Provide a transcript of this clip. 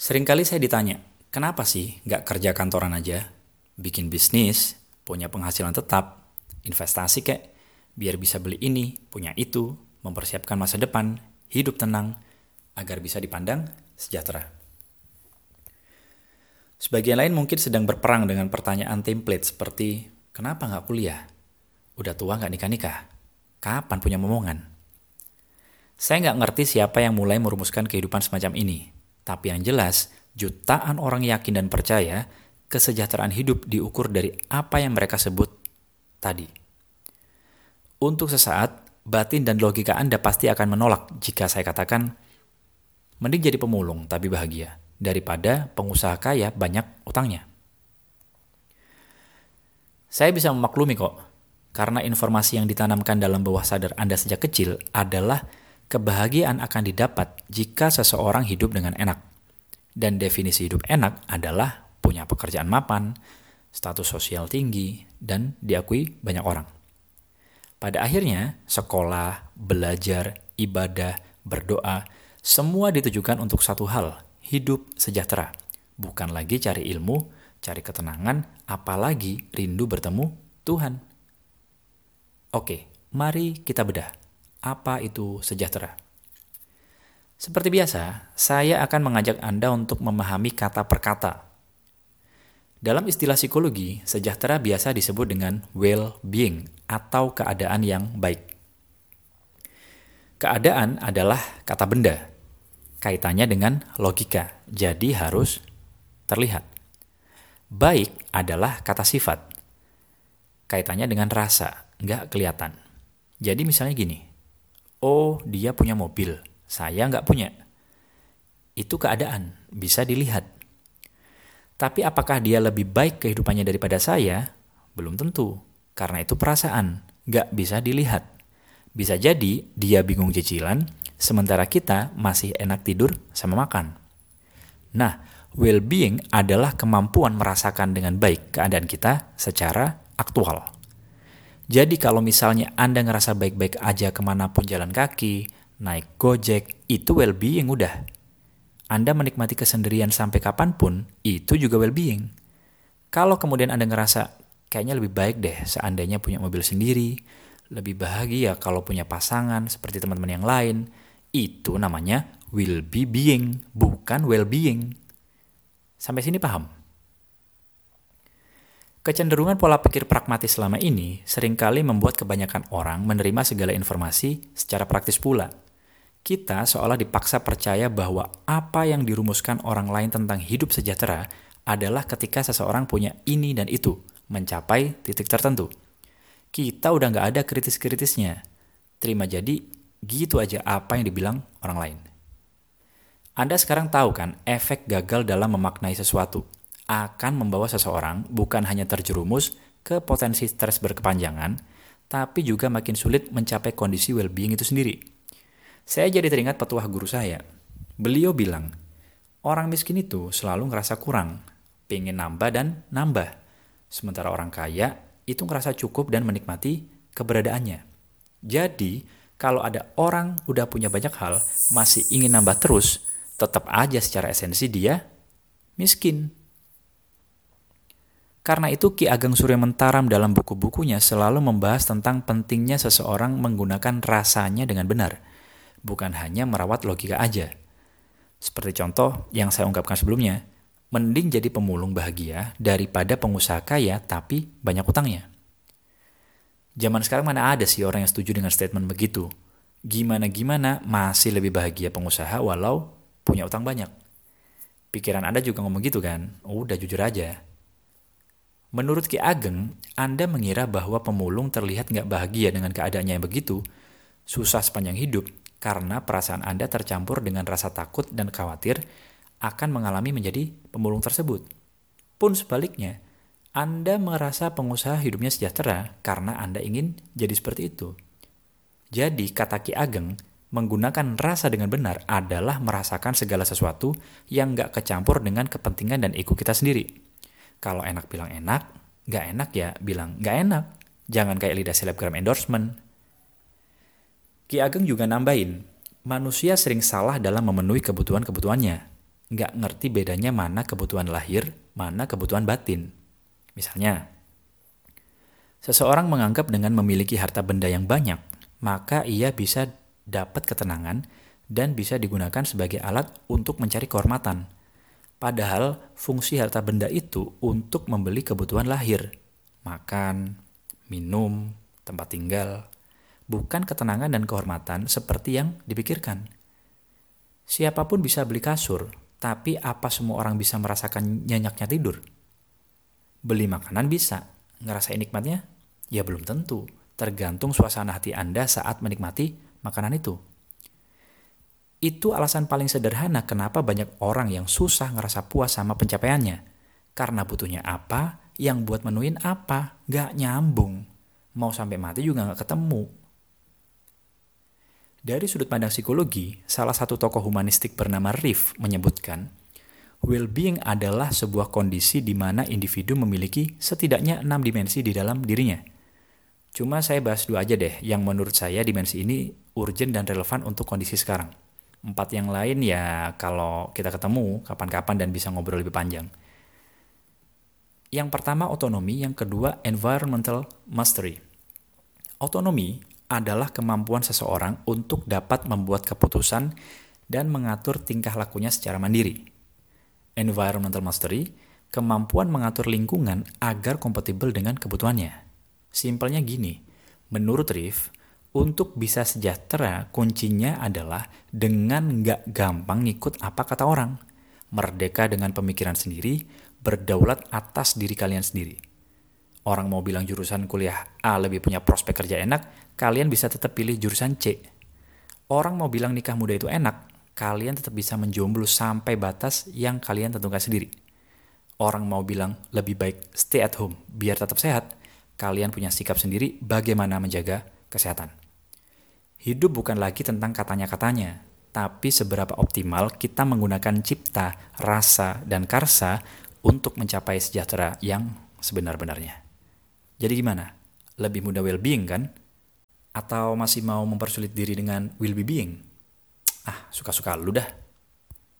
Seringkali saya ditanya, kenapa sih nggak kerja kantoran aja? Bikin bisnis, punya penghasilan tetap, investasi kek, biar bisa beli ini, punya itu, mempersiapkan masa depan, hidup tenang, agar bisa dipandang sejahtera. Sebagian lain mungkin sedang berperang dengan pertanyaan template seperti, kenapa nggak kuliah? Udah tua nggak nikah-nikah? Kapan punya momongan? Saya nggak ngerti siapa yang mulai merumuskan kehidupan semacam ini. Tapi yang jelas, jutaan orang yakin dan percaya kesejahteraan hidup diukur dari apa yang mereka sebut tadi. Untuk sesaat, batin dan logika Anda pasti akan menolak jika saya katakan, mending jadi pemulung tapi bahagia, daripada pengusaha kaya banyak utangnya. Saya bisa memaklumi kok, karena informasi yang ditanamkan dalam bawah sadar Anda sejak kecil adalah kebahagiaan akan didapat jika seseorang hidup dengan enak. Dan definisi hidup enak adalah punya pekerjaan mapan, status sosial tinggi, dan diakui banyak orang. Pada akhirnya, sekolah, belajar, ibadah, berdoa, semua ditujukan untuk satu hal, hidup sejahtera. Bukan lagi cari ilmu, cari ketenangan, apalagi rindu bertemu Tuhan. Oke, mari kita bedah apa itu sejahtera. Seperti biasa, saya akan mengajak Anda untuk memahami kata per kata. Dalam istilah psikologi, sejahtera biasa disebut dengan well-being atau keadaan yang baik. Keadaan adalah kata benda, kaitannya dengan logika, jadi harus terlihat. Baik adalah kata sifat, kaitannya dengan rasa, nggak kelihatan. Jadi misalnya gini, oh dia punya mobil, saya nggak punya. Itu keadaan, bisa dilihat. Tapi apakah dia lebih baik kehidupannya daripada saya? Belum tentu, karena itu perasaan, nggak bisa dilihat. Bisa jadi dia bingung cicilan, sementara kita masih enak tidur sama makan. Nah, well-being adalah kemampuan merasakan dengan baik keadaan kita secara aktual. Jadi kalau misalnya Anda ngerasa baik-baik aja ke mana pun jalan kaki, naik gojek, itu well-being udah. Anda menikmati kesendirian sampai kapan pun, itu juga well-being. Kalau kemudian Anda ngerasa kayaknya lebih baik deh seandainya punya mobil sendiri, lebih bahagia kalau punya pasangan seperti teman-teman yang lain, itu namanya will be being, bukan well-being. Sampai sini paham? Kecenderungan pola pikir pragmatis selama ini sering kali membuat kebanyakan orang menerima segala informasi secara praktis pula. Kita seolah dipaksa percaya bahwa apa yang dirumuskan orang lain tentang hidup sejahtera adalah ketika seseorang punya ini dan itu, mencapai titik tertentu. Kita udah nggak ada kritis-kritisnya. Terima jadi, gitu aja apa yang dibilang orang lain. Anda sekarang tahu kan efek gagal dalam memaknai sesuatu akan membawa seseorang bukan hanya terjerumus ke potensi stres berkepanjangan, tapi juga makin sulit mencapai kondisi well-being itu sendiri. Saya jadi teringat petuah guru saya. Beliau bilang, orang miskin itu selalu ngerasa kurang, pengen nambah dan nambah. Sementara orang kaya itu ngerasa cukup dan menikmati keberadaannya. Jadi, kalau ada orang udah punya banyak hal, masih ingin nambah terus, tetap aja secara esensi dia miskin. Karena itu Ki Ageng Surya Mentaram dalam buku-bukunya selalu membahas tentang pentingnya seseorang menggunakan rasanya dengan benar, bukan hanya merawat logika aja. Seperti contoh yang saya ungkapkan sebelumnya, mending jadi pemulung bahagia daripada pengusaha kaya tapi banyak utangnya. Zaman sekarang mana ada sih orang yang setuju dengan statement begitu? Gimana-gimana masih lebih bahagia pengusaha walau punya utang banyak. Pikiran Anda juga ngomong gitu kan? Udah jujur aja. Menurut Ki Ageng, Anda mengira bahwa pemulung terlihat nggak bahagia dengan keadaannya yang begitu, susah sepanjang hidup, karena perasaan Anda tercampur dengan rasa takut dan khawatir akan mengalami menjadi pemulung tersebut. Pun sebaliknya, Anda merasa pengusaha hidupnya sejahtera karena Anda ingin jadi seperti itu. Jadi, kata Ki Ageng, menggunakan rasa dengan benar adalah merasakan segala sesuatu yang nggak kecampur dengan kepentingan dan ego kita sendiri. Kalau enak bilang enak, nggak enak ya bilang nggak enak. Jangan kayak lidah selebgram endorsement. Ki Ageng juga nambahin, manusia sering salah dalam memenuhi kebutuhan-kebutuhannya. nggak ngerti bedanya mana kebutuhan lahir, mana kebutuhan batin. Misalnya, seseorang menganggap dengan memiliki harta benda yang banyak, maka ia bisa dapat ketenangan dan bisa digunakan sebagai alat untuk mencari kehormatan. Padahal fungsi harta benda itu untuk membeli kebutuhan lahir, makan, minum, tempat tinggal, bukan ketenangan dan kehormatan seperti yang dipikirkan. Siapa pun bisa beli kasur, tapi apa semua orang bisa merasakan nyenyaknya tidur? Beli makanan bisa, ngerasain nikmatnya? Ya belum tentu, tergantung suasana hati Anda saat menikmati makanan itu. Itu alasan paling sederhana kenapa banyak orang yang susah ngerasa puas sama pencapaiannya. Karena butuhnya apa, yang buat menuin apa, gak nyambung. Mau sampai mati juga gak ketemu. Dari sudut pandang psikologi, salah satu tokoh humanistik bernama Riff menyebutkan, well-being adalah sebuah kondisi di mana individu memiliki setidaknya enam dimensi di dalam dirinya. Cuma saya bahas dua aja deh, yang menurut saya dimensi ini urgent dan relevan untuk kondisi sekarang. Empat yang lain ya kalau kita ketemu kapan-kapan dan bisa ngobrol lebih panjang. Yang pertama otonomi, yang kedua environmental mastery. Otonomi adalah kemampuan seseorang untuk dapat membuat keputusan dan mengatur tingkah lakunya secara mandiri. Environmental mastery, kemampuan mengatur lingkungan agar kompatibel dengan kebutuhannya. Simpelnya gini, menurut Riff, untuk bisa sejahtera kuncinya adalah dengan nggak gampang ngikut apa kata orang, merdeka dengan pemikiran sendiri, berdaulat atas diri kalian sendiri orang mau bilang jurusan kuliah A lebih punya prospek kerja enak, kalian bisa tetap pilih jurusan C. Orang mau bilang nikah muda itu enak, kalian tetap bisa menjomblo sampai batas yang kalian tentukan sendiri. Orang mau bilang lebih baik stay at home biar tetap sehat, kalian punya sikap sendiri bagaimana menjaga kesehatan. Hidup bukan lagi tentang katanya-katanya, tapi seberapa optimal kita menggunakan cipta, rasa, dan karsa untuk mencapai sejahtera yang sebenar-benarnya. Jadi gimana? Lebih mudah well-being kan? Atau masih mau mempersulit diri dengan will be being? Ah, suka-suka lu dah.